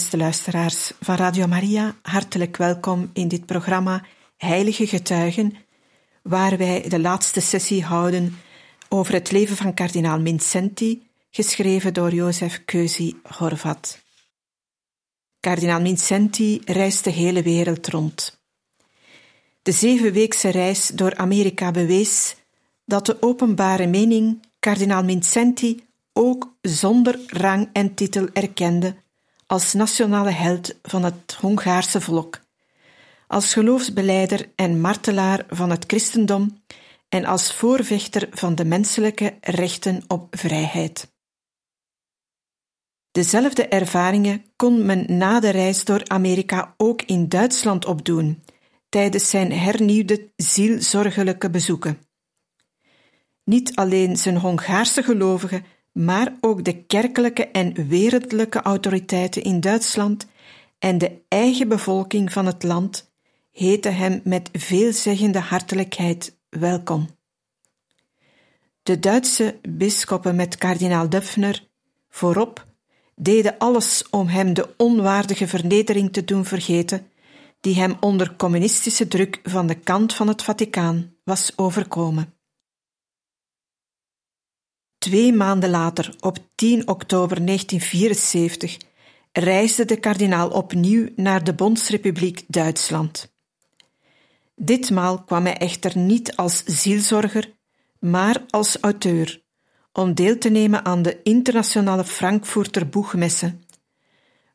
beste luisteraars van Radio Maria, hartelijk welkom in dit programma Heilige Getuigen, waar wij de laatste sessie houden over het leven van kardinaal Mincenti, geschreven door Jozef Keuzi Horvat. Kardinaal Mincenti reist de hele wereld rond. De zevenweekse reis door Amerika bewees dat de openbare mening kardinaal Mincenti ook zonder rang en titel erkende als nationale held van het Hongaarse volk, als geloofsbeleider en martelaar van het christendom en als voorvechter van de menselijke rechten op vrijheid. Dezelfde ervaringen kon men na de reis door Amerika ook in Duitsland opdoen, tijdens zijn hernieuwde zielzorgelijke bezoeken. Niet alleen zijn Hongaarse gelovigen maar ook de kerkelijke en wereldlijke autoriteiten in Duitsland en de eigen bevolking van het land heten hem met veelzeggende hartelijkheid welkom. De Duitse bisschoppen met kardinaal Döpfner voorop deden alles om hem de onwaardige vernedering te doen vergeten die hem onder communistische druk van de kant van het Vaticaan was overkomen. Twee maanden later, op 10 oktober 1974, reisde de kardinaal opnieuw naar de Bondsrepubliek Duitsland. Ditmaal kwam hij echter niet als zielzorger, maar als auteur, om deel te nemen aan de internationale Frankfurter Boegmesse,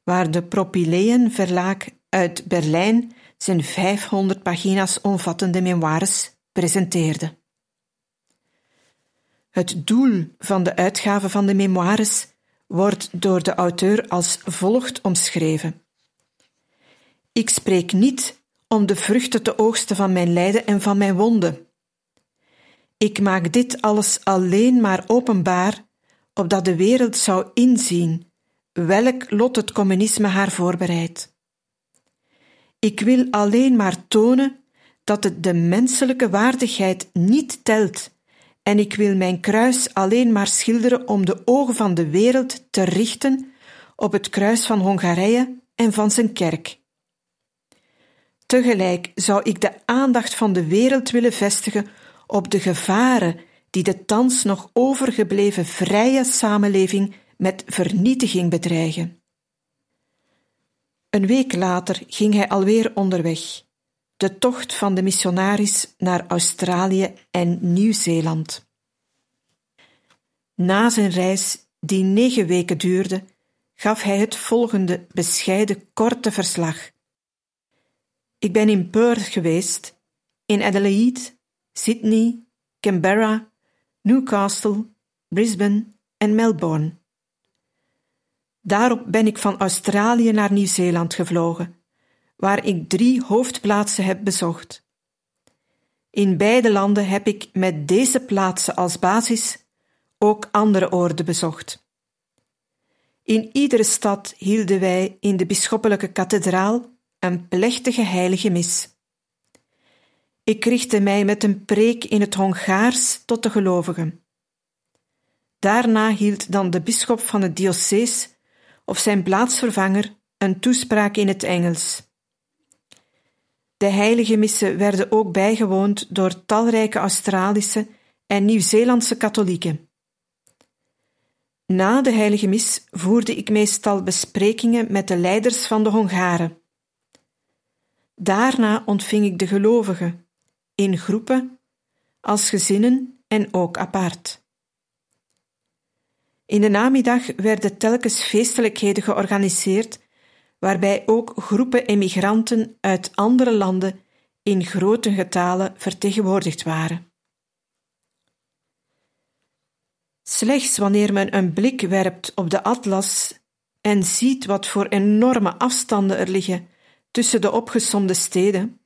waar de Propyleën Verlaag uit Berlijn zijn 500 pagina's omvattende memoires presenteerde. Het doel van de uitgave van de memoires wordt door de auteur als volgt omschreven. Ik spreek niet om de vruchten te oogsten van mijn lijden en van mijn wonden. Ik maak dit alles alleen maar openbaar, opdat de wereld zou inzien welk lot het communisme haar voorbereidt. Ik wil alleen maar tonen dat het de menselijke waardigheid niet telt en ik wil mijn kruis alleen maar schilderen om de ogen van de wereld te richten op het kruis van Hongarije en van zijn kerk. Tegelijk zou ik de aandacht van de wereld willen vestigen op de gevaren die de thans nog overgebleven vrije samenleving met vernietiging bedreigen. Een week later ging hij alweer onderweg de tocht van de missionaris naar Australië en Nieuw-Zeeland. Na zijn reis, die negen weken duurde, gaf hij het volgende bescheiden korte verslag. Ik ben in Perth geweest, in Adelaide, Sydney, Canberra, Newcastle, Brisbane en Melbourne. Daarop ben ik van Australië naar Nieuw-Zeeland gevlogen waar ik drie hoofdplaatsen heb bezocht. In beide landen heb ik met deze plaatsen als basis ook andere oorden bezocht. In iedere stad hielden wij in de bisschoppelijke kathedraal een plechtige heilige mis. Ik richtte mij met een preek in het Hongaars tot de gelovigen. Daarna hield dan de bisschop van het diocees of zijn plaatsvervanger een toespraak in het Engels. De heilige missen werden ook bijgewoond door talrijke Australische en Nieuw-Zeelandse katholieken. Na de heilige mis voerde ik meestal besprekingen met de leiders van de Hongaren. Daarna ontving ik de gelovigen, in groepen, als gezinnen en ook apart. In de namiddag werden telkens feestelijkheden georganiseerd waarbij ook groepen emigranten uit andere landen in grote getalen vertegenwoordigd waren. Slechts wanneer men een blik werpt op de atlas en ziet wat voor enorme afstanden er liggen tussen de opgesomde steden,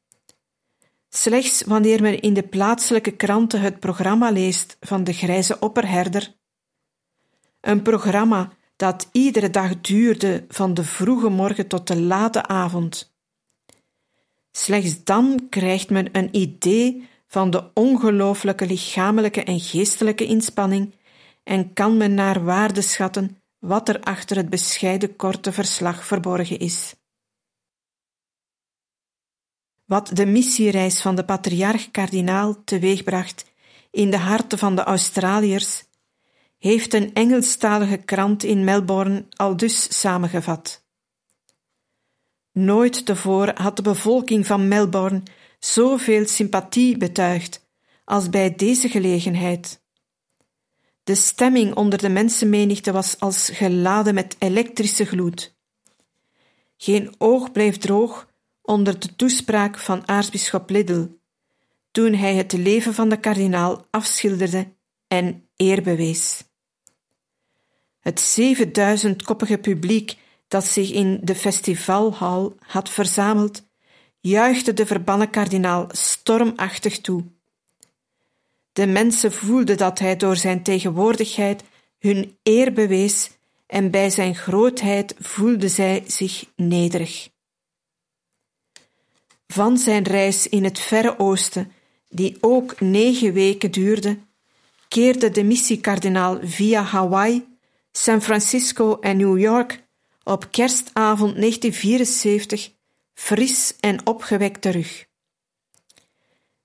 slechts wanneer men in de plaatselijke kranten het programma leest van de grijze opperherder, een programma dat iedere dag duurde van de vroege morgen tot de late avond. Slechts dan krijgt men een idee van de ongelooflijke lichamelijke en geestelijke inspanning en kan men naar waarde schatten wat er achter het bescheiden korte verslag verborgen is. Wat de missiereis van de patriarch-kardinaal teweegbracht in de harten van de Australiërs, heeft een Engelstalige krant in Melbourne al dus samengevat. Nooit tevoren had de bevolking van Melbourne zoveel sympathie betuigd als bij deze gelegenheid. De stemming onder de mensenmenigte was als geladen met elektrische gloed. Geen oog bleef droog onder de toespraak van aartsbisschop Liddell, toen hij het leven van de kardinaal afschilderde en eer bewees. Het zevenduizendkoppige publiek dat zich in de festivalhal had verzameld, juichte de verbannen kardinaal stormachtig toe. De mensen voelden dat hij door zijn tegenwoordigheid hun eer bewees en bij zijn grootheid voelden zij zich nederig. Van zijn reis in het Verre Oosten, die ook negen weken duurde, keerde de missiekardinaal via Hawaii, San Francisco en New York op kerstavond 1974 fris en opgewekt terug.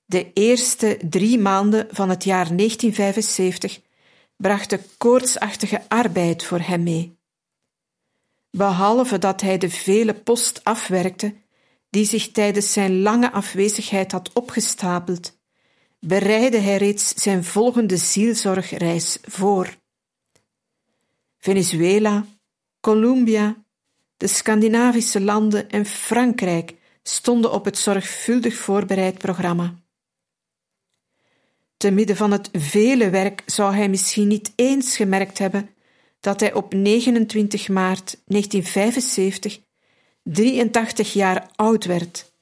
De eerste drie maanden van het jaar 1975 brachten koortsachtige arbeid voor hem mee. Behalve dat hij de vele post afwerkte die zich tijdens zijn lange afwezigheid had opgestapeld, bereidde hij reeds zijn volgende zielzorgreis voor. Venezuela, Colombia, de Scandinavische landen en Frankrijk stonden op het zorgvuldig voorbereid programma. Te midden van het vele werk zou hij misschien niet eens gemerkt hebben dat hij op 29 maart 1975 83 jaar oud werd,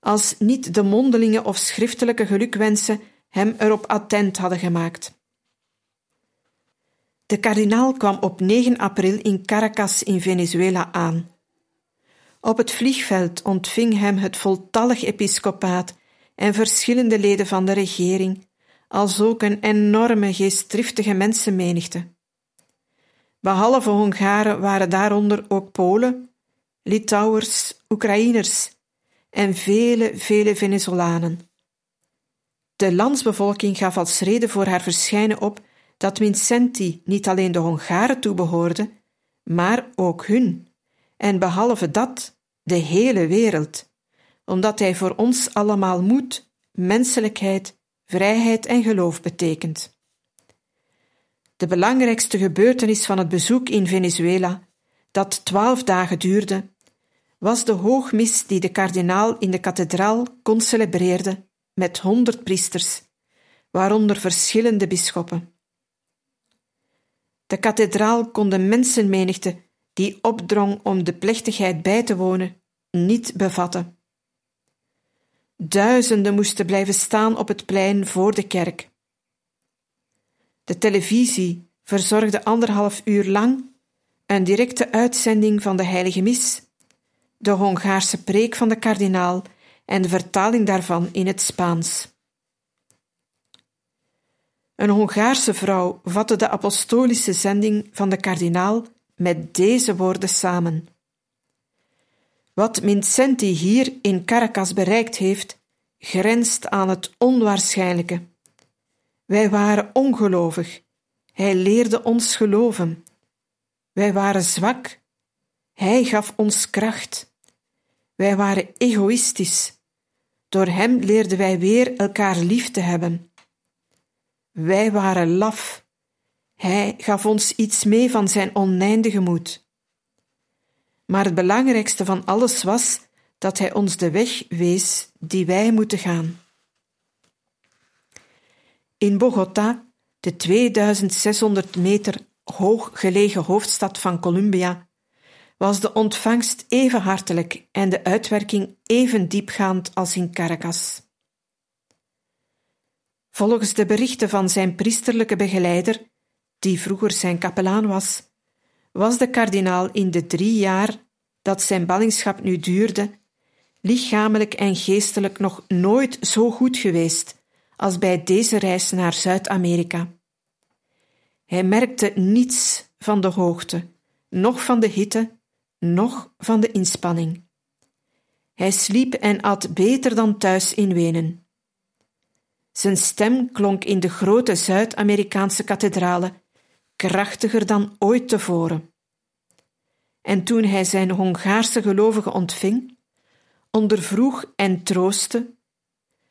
als niet de mondelinge of schriftelijke gelukwensen hem erop attent hadden gemaakt. De kardinaal kwam op 9 april in Caracas in Venezuela aan. Op het vliegveld ontving hem het voltallig episcopaat en verschillende leden van de regering, als ook een enorme geestdriftige mensenmenigte. Behalve Hongaren waren daaronder ook Polen, Litouwers, Oekraïners en vele, vele Venezolanen. De landsbevolking gaf als reden voor haar verschijnen op dat Vincenti niet alleen de Hongaren toebehoorde, maar ook hun, en behalve dat de hele wereld, omdat hij voor ons allemaal moed, menselijkheid, vrijheid en geloof betekent. De belangrijkste gebeurtenis van het bezoek in Venezuela, dat twaalf dagen duurde, was de hoogmis die de kardinaal in de kathedraal kon celebreerde met honderd priesters, waaronder verschillende bisschoppen. De kathedraal kon de mensenmenigte die opdrong om de plechtigheid bij te wonen, niet bevatten. Duizenden moesten blijven staan op het plein voor de kerk. De televisie verzorgde anderhalf uur lang een directe uitzending van de heilige mis, de Hongaarse preek van de kardinaal en de vertaling daarvan in het Spaans. Een Hongaarse vrouw vatte de apostolische zending van de kardinaal met deze woorden samen. Wat Vincenti hier in Caracas bereikt heeft, grenst aan het onwaarschijnlijke. Wij waren ongelovig. Hij leerde ons geloven. Wij waren zwak. Hij gaf ons kracht. Wij waren egoïstisch. Door hem leerden wij weer elkaar lief te hebben. Wij waren laf. Hij gaf ons iets mee van zijn oneindige moed. Maar het belangrijkste van alles was dat hij ons de weg wees die wij moeten gaan. In Bogota, de 2600 meter hoog gelegen hoofdstad van Colombia, was de ontvangst even hartelijk en de uitwerking even diepgaand als in Caracas. Volgens de berichten van zijn priesterlijke begeleider, die vroeger zijn kapelaan was, was de kardinaal in de drie jaar dat zijn ballingschap nu duurde, lichamelijk en geestelijk nog nooit zo goed geweest als bij deze reis naar Zuid-Amerika. Hij merkte niets van de hoogte, noch van de hitte, noch van de inspanning. Hij sliep en at beter dan thuis in Wenen. Zijn stem klonk in de grote Zuid-Amerikaanse kathedralen krachtiger dan ooit tevoren. En toen hij zijn Hongaarse gelovigen ontving, ondervroeg en troostte,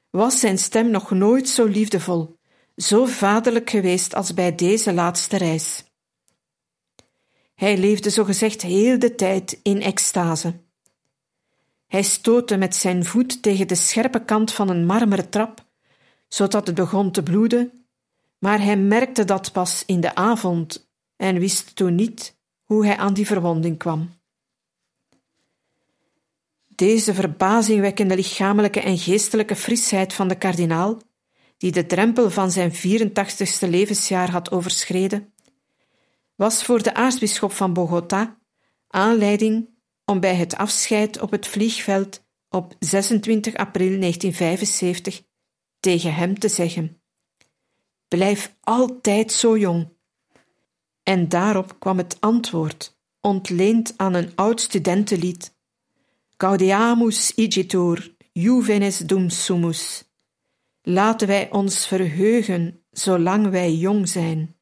was zijn stem nog nooit zo liefdevol, zo vaderlijk geweest als bij deze laatste reis. Hij leefde zogezegd heel de tijd in extase. Hij stootte met zijn voet tegen de scherpe kant van een marmeren trap, zodat het begon te bloeden, maar hij merkte dat pas in de avond en wist toen niet hoe hij aan die verwonding kwam. Deze verbazingwekkende lichamelijke en geestelijke frisheid van de kardinaal, die de drempel van zijn 84ste levensjaar had overschreden, was voor de aartsbisschop van Bogota aanleiding om bij het afscheid op het vliegveld op 26 april 1975 tegen hem te zeggen: Blijf altijd zo jong. En daarop kwam het antwoord, ontleend aan een oud studentenlied: Gaudeamus igitur, juvenes dum sumus. Laten wij ons verheugen zolang wij jong zijn.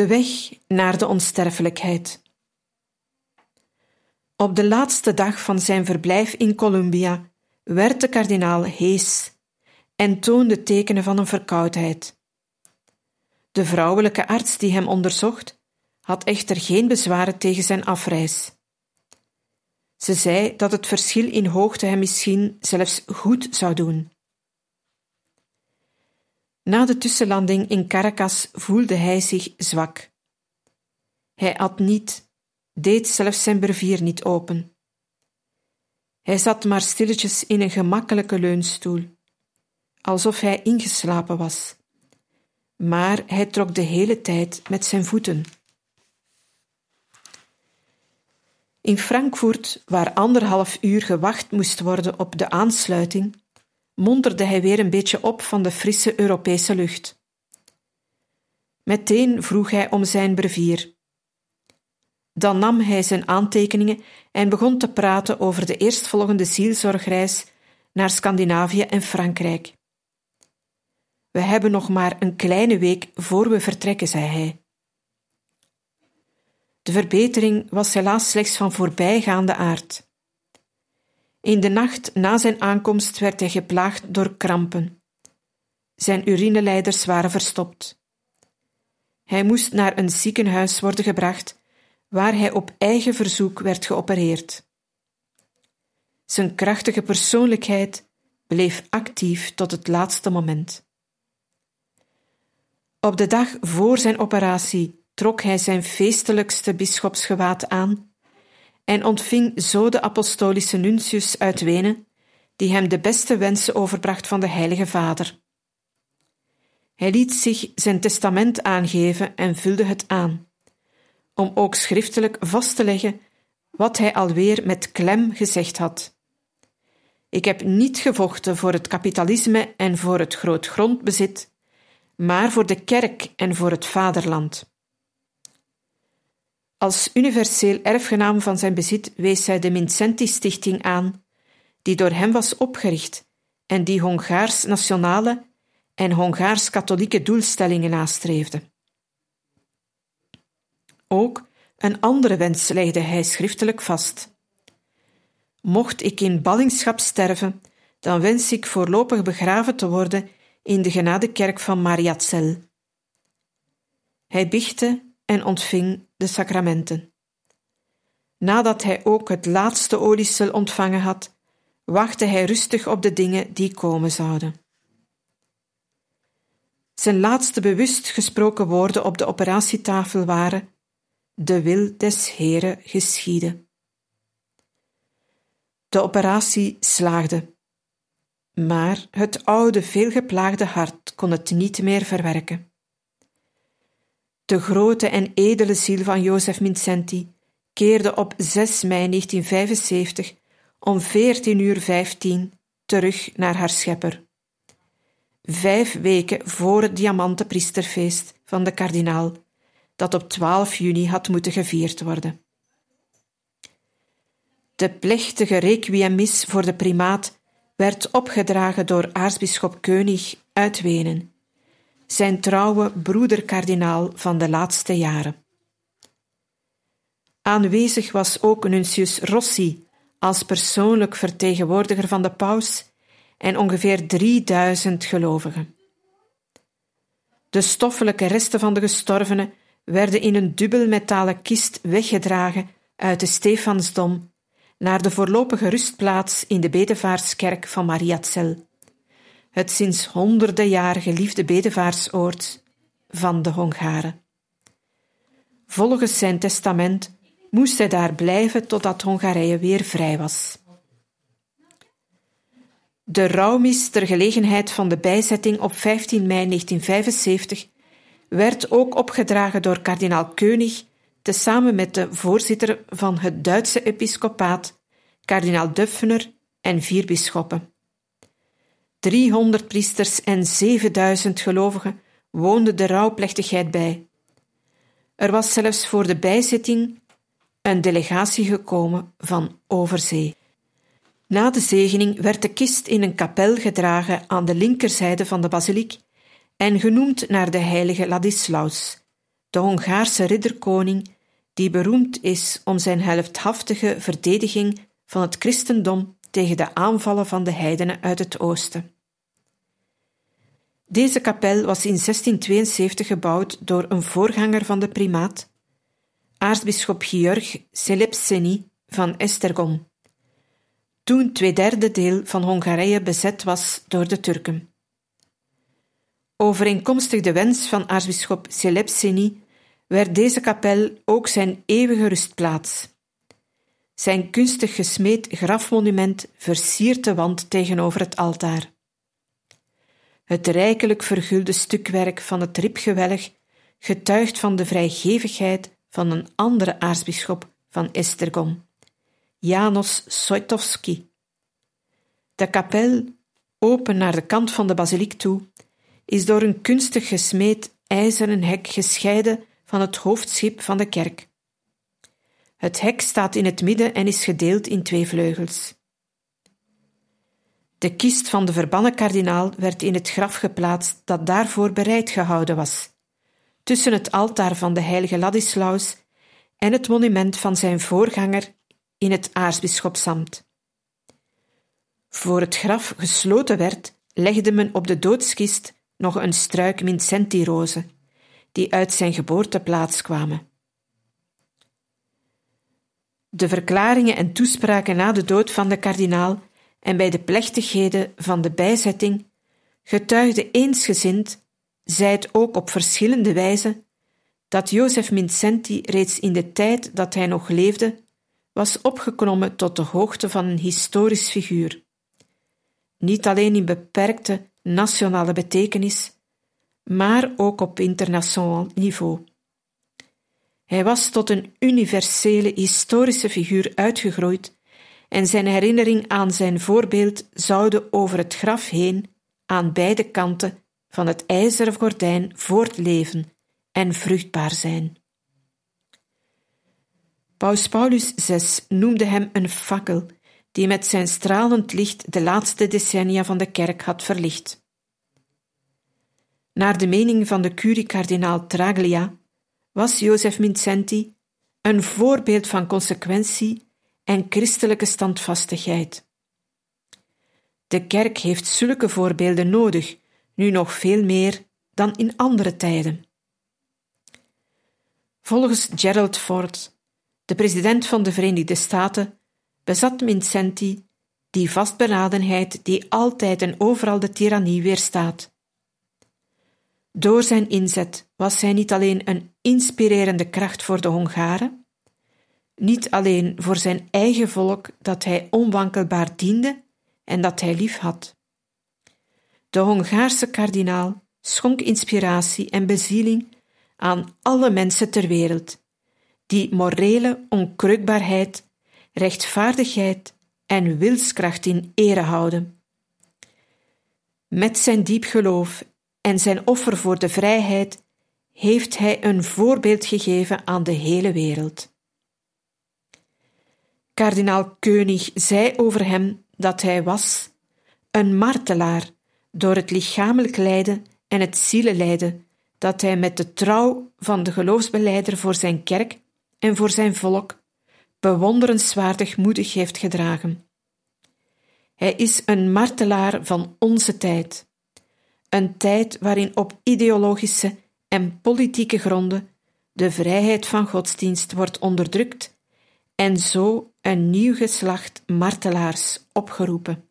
De weg naar de onsterfelijkheid. Op de laatste dag van zijn verblijf in Columbia werd de kardinaal hees en toonde tekenen van een verkoudheid. De vrouwelijke arts die hem onderzocht, had echter geen bezwaren tegen zijn afreis. Ze zei dat het verschil in hoogte hem misschien zelfs goed zou doen. Na de tussenlanding in Caracas voelde hij zich zwak. Hij at niet, deed zelfs zijn brevier niet open. Hij zat maar stilletjes in een gemakkelijke leunstoel, alsof hij ingeslapen was. Maar hij trok de hele tijd met zijn voeten. In Frankfurt, waar anderhalf uur gewacht moest worden op de aansluiting, monterde hij weer een beetje op van de frisse Europese lucht. Meteen vroeg hij om zijn brevier. Dan nam hij zijn aantekeningen en begon te praten over de eerstvolgende zielzorgreis naar Scandinavië en Frankrijk. We hebben nog maar een kleine week voor we vertrekken, zei hij. De verbetering was helaas slechts van voorbijgaande aard. In de nacht na zijn aankomst werd hij geplaagd door krampen. Zijn urineleiders waren verstopt. Hij moest naar een ziekenhuis worden gebracht, waar hij op eigen verzoek werd geopereerd. Zijn krachtige persoonlijkheid bleef actief tot het laatste moment. Op de dag voor zijn operatie trok hij zijn feestelijkste bisschopsgewaad aan en ontving zo de apostolische nuntius uit Wenen, die hem de beste wensen overbracht van de Heilige Vader. Hij liet zich zijn testament aangeven en vulde het aan, om ook schriftelijk vast te leggen wat hij alweer met klem gezegd had. Ik heb niet gevochten voor het kapitalisme en voor het groot grondbezit, maar voor de kerk en voor het vaderland. Als universeel erfgenaam van zijn bezit wees hij de Mincenti-stichting aan, die door hem was opgericht en die Hongaars-nationale en Hongaars-katholieke doelstellingen nastreefde. Ook een andere wens legde hij schriftelijk vast. Mocht ik in ballingschap sterven, dan wens ik voorlopig begraven te worden in de genadekerk van Mariazell. Hij bichtte en ontving de sacramenten. Nadat hij ook het laatste oliesel ontvangen had, wachtte hij rustig op de dingen die komen zouden. Zijn laatste bewust gesproken woorden op de operatietafel waren: De wil des Heren geschieden. De operatie slaagde, maar het oude, veelgeplaagde hart kon het niet meer verwerken. De grote en edele ziel van Jozef Mincenti keerde op 6 mei 1975 om 14 uur 15 terug naar haar schepper. Vijf weken voor het diamantenpriesterfeest van de kardinaal, dat op 12 juni had moeten gevierd worden. De plechtige requiemmis voor de primaat werd opgedragen door aartsbisschop König uit Wenen zijn trouwe broeder-kardinaal van de laatste jaren. Aanwezig was ook Nuncius Rossi als persoonlijk vertegenwoordiger van de paus en ongeveer 3000 gelovigen. De stoffelijke resten van de gestorvenen werden in een dubbelmetalen kist weggedragen uit de Stefansdom naar de voorlopige rustplaats in de Bedevaartskerk van Mariazell het sinds honderden jaar geliefde bedevaartsoord van de Hongaren. Volgens zijn testament moest hij daar blijven totdat Hongarije weer vrij was. De rouwmis ter gelegenheid van de bijzetting op 15 mei 1975 werd ook opgedragen door kardinaal König, tezamen met de voorzitter van het Duitse episcopaat, kardinaal Duffner en vier bisschoppen. 300 priesters en 7000 gelovigen woonden de rouwplechtigheid bij. Er was zelfs voor de bijzitting een delegatie gekomen van overzee. Na de zegening werd de kist in een kapel gedragen aan de linkerzijde van de basiliek en genoemd naar de heilige Ladislaus, de Hongaarse ridderkoning, die beroemd is om zijn heldhaftige verdediging van het christendom tegen de aanvallen van de heidenen uit het oosten. Deze kapel was in 1672 gebouwd door een voorganger van de primaat, aartsbisschop Georg Selepseni van Esztergom, toen twee derde deel van Hongarije bezet was door de Turken. Overeenkomstig de wens van aartsbisschop Selepseni werd deze kapel ook zijn eeuwige rustplaats. Zijn kunstig gesmeed grafmonument versiert de wand tegenover het altaar. Het rijkelijk vergulde stukwerk van het ribgewelg getuigt van de vrijgevigheid van een andere aartsbisschop van Estergom, Janos Soitowski. De kapel, open naar de kant van de basiliek toe, is door een kunstig gesmeed ijzeren hek gescheiden van het hoofdschip van de kerk. Het hek staat in het midden en is gedeeld in twee vleugels. De kist van de verbannen kardinaal werd in het graf geplaatst dat daarvoor bereid gehouden was, tussen het altaar van de heilige Ladislaus en het monument van zijn voorganger in het aartsbisschopsamt. Voor het graf gesloten werd, legde men op de doodskist nog een struik Mincenti-rozen, die uit zijn geboorteplaats kwamen. De verklaringen en toespraken na de dood van de kardinaal en bij de plechtigheden van de bijzetting getuigde eensgezind, het ook op verschillende wijzen, dat Jozef Mincenti reeds in de tijd dat hij nog leefde, was opgeklommen tot de hoogte van een historisch figuur. Niet alleen in beperkte nationale betekenis, maar ook op internationaal niveau. Hij was tot een universele historische figuur uitgegroeid en zijn herinnering aan zijn voorbeeld zouden over het graf heen aan beide kanten van het ijzeren gordijn voortleven en vruchtbaar zijn. Paus Paulus VI noemde hem een fakkel die met zijn stralend licht de laatste decennia van de kerk had verlicht. Naar de mening van de curie-kardinaal Traglia was Jozef Mincenti een voorbeeld van consequentie en christelijke standvastigheid. De kerk heeft zulke voorbeelden nodig, nu nog veel meer dan in andere tijden. Volgens Gerald Ford, de president van de Verenigde Staten, bezat Vincenti die vastberadenheid die altijd en overal de tirannie weerstaat. Door zijn inzet was hij niet alleen een inspirerende kracht voor de Hongaren, niet alleen voor zijn eigen volk dat hij onwankelbaar diende en dat hij lief had. De Hongaarse kardinaal schonk inspiratie en bezieling aan alle mensen ter wereld, die morele onkreukbaarheid, rechtvaardigheid en wilskracht in ere houden. Met zijn diep geloof en zijn offer voor de vrijheid heeft hij een voorbeeld gegeven aan de hele wereld. Kardinaal König zei over hem dat hij was een martelaar door het lichamelijk lijden en het zielenlijden dat hij met de trouw van de geloofsbeleider voor zijn kerk en voor zijn volk bewonderenswaardig moedig heeft gedragen. Hij is een martelaar van onze tijd, een tijd waarin op ideologische en politieke gronden de vrijheid van godsdienst wordt onderdrukt en zo een nieuw geslacht martelaars opgeroepen.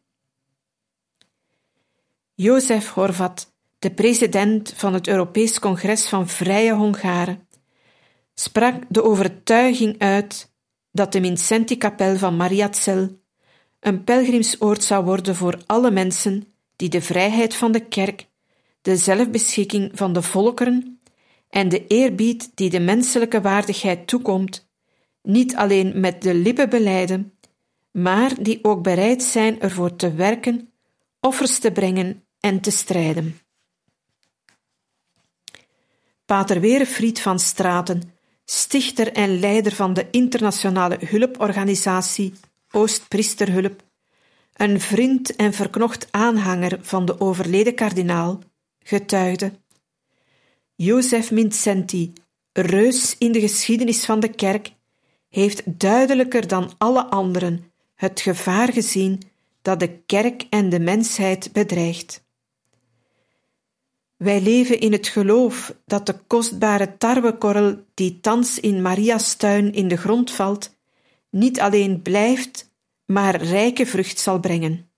Jozef Horvat, de president van het Europees Congres van Vrije Hongaren, sprak de overtuiging uit dat de Vincenti-kapel van Mariazell een pelgrimsoord zou worden voor alle mensen die de vrijheid van de kerk, de zelfbeschikking van de volkeren en de eerbied die de menselijke waardigheid toekomt, niet alleen met de lippen beleiden, maar die ook bereid zijn ervoor te werken, offers te brengen en te strijden. Pater Werefried van Straten, stichter en leider van de internationale hulporganisatie Oostpriesterhulp, een vriend en verknocht aanhanger van de overleden kardinaal, getuigde: Jozef Mincenti reus in de geschiedenis van de kerk, heeft duidelijker dan alle anderen het gevaar gezien dat de kerk en de mensheid bedreigt. Wij leven in het geloof dat de kostbare tarwekorrel die thans in Maria's tuin in de grond valt, niet alleen blijft, maar rijke vrucht zal brengen.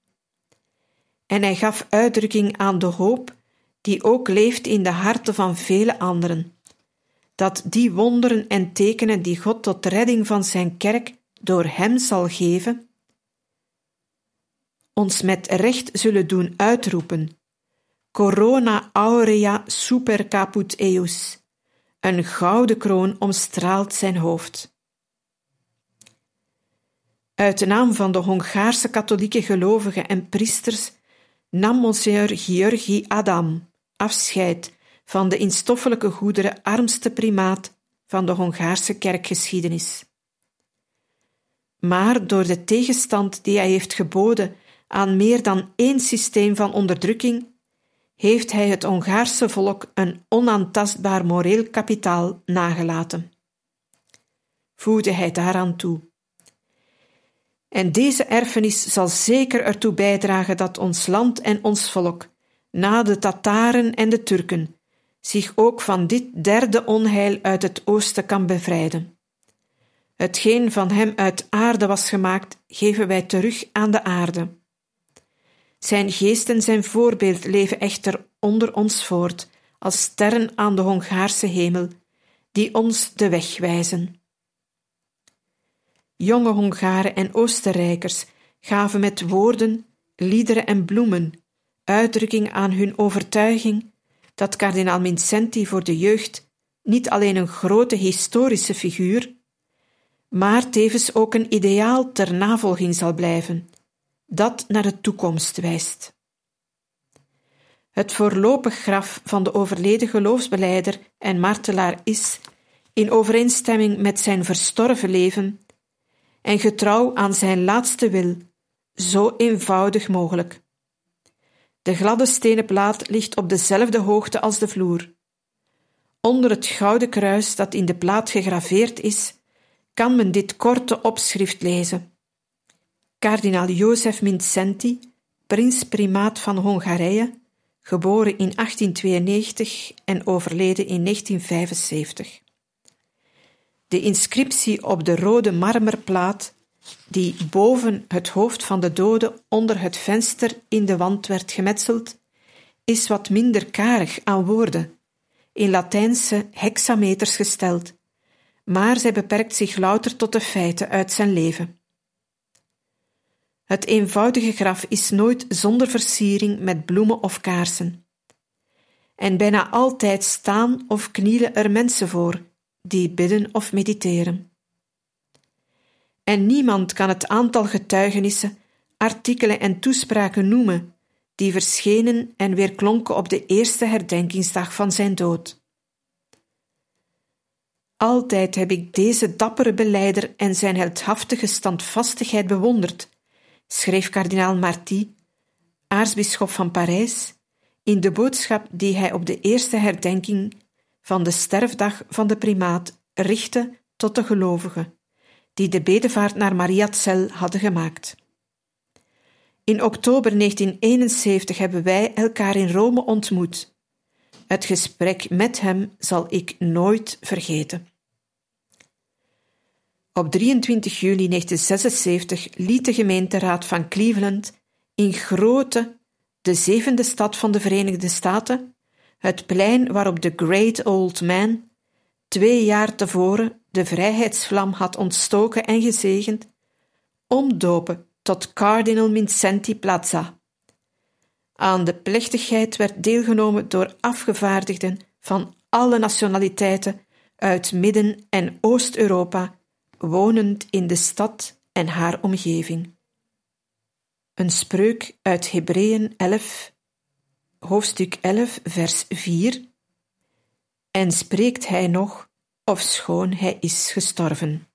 En hij gaf uitdrukking aan de hoop die ook leeft in de harten van vele anderen, dat die wonderen en tekenen die God tot redding van zijn kerk door hem zal geven, ons met recht zullen doen uitroepen: Corona aurea super caput eus. Een gouden kroon omstraalt zijn hoofd. Uit de naam van de Hongaarse katholieke gelovigen en priesters nam Monsieur Georgi Adam afscheid van de in stoffelijke goederen armste primaat van de Hongaarse kerkgeschiedenis. Maar door de tegenstand die hij heeft geboden aan meer dan één systeem van onderdrukking, heeft hij het Hongaarse volk een onaantastbaar moreel kapitaal nagelaten. Voegde hij daaraan toe. En deze erfenis zal zeker ertoe bijdragen dat ons land en ons volk, na de Tataren en de Turken, zich ook van dit derde onheil uit het oosten kan bevrijden. Hetgeen van hem uit aarde was gemaakt, geven wij terug aan de aarde. Zijn geest en zijn voorbeeld leven echter onder ons voort, als sterren aan de Hongaarse hemel, die ons de weg wijzen. Jonge Hongaren en Oostenrijkers gaven met woorden, liederen en bloemen uitdrukking aan hun overtuiging dat kardinaal Vincenti voor de jeugd niet alleen een grote historische figuur, maar tevens ook een ideaal ter navolging zal blijven, dat naar de toekomst wijst. Het voorlopig graf van de overleden geloofsbeleider en martelaar is, in overeenstemming met zijn verstorven leven en getrouw aan zijn laatste wil, zo eenvoudig mogelijk. De gladde stenen plaat ligt op dezelfde hoogte als de vloer. Onder het gouden kruis dat in de plaat gegraveerd is, kan men dit korte opschrift lezen. Kardinaal Jozef Mincenti, prins primaat van Hongarije, geboren in 1892 en overleden in 1975. De inscriptie op de rode marmerplaat die boven het hoofd van de dode onder het venster in de wand werd gemetseld, is wat minder karig aan woorden, in Latijnse hexameters gesteld, maar zij beperkt zich louter tot de feiten uit zijn leven. Het eenvoudige graf is nooit zonder versiering met bloemen of kaarsen. En bijna altijd staan of knielen er mensen voor, die bidden of mediteren en niemand kan het aantal getuigenissen, artikelen en toespraken noemen die verschenen en weer klonken op de eerste herdenkingsdag van zijn dood. Altijd heb ik deze dappere beleider en zijn heldhaftige standvastigheid bewonderd, schreef kardinaal Marty, aartsbisschop van Parijs, in de boodschap die hij op de eerste herdenking van de sterfdag van de primaat richtte tot de gelovigen die de bedevaart naar Mariazell hadden gemaakt. In oktober 1971 hebben wij elkaar in Rome ontmoet. Het gesprek met hem zal ik nooit vergeten. Op 23 juli 1976 liet de gemeenteraad van Cleveland in grote, de zevende stad van de Verenigde Staten, het plein waarop de Great Old Man twee jaar tevoren de vrijheidsvlam had ontstoken en gezegend, omdopen tot Cardinal Mincenti Plaza. Aan de plechtigheid werd deelgenomen door afgevaardigden van alle nationaliteiten uit Midden- en Oost-Europa, wonend in de stad en haar omgeving. Een spreuk uit Hebreeën 11, hoofdstuk 11, vers 4. En spreekt hij nog ofschoon hij is gestorven.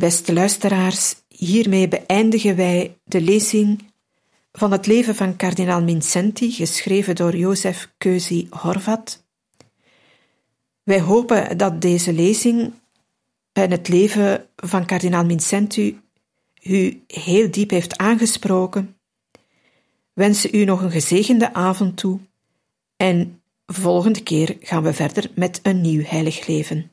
Beste luisteraars, hiermee beëindigen wij de lezing van het leven van kardinaal Mincenti, geschreven door Jozef Keuzi Horvat. Wij hopen dat deze lezing en het leven van kardinaal Mincenti u heel diep heeft aangesproken. Wensen u nog een gezegende avond toe en volgende keer gaan we verder met een nieuw heilig leven.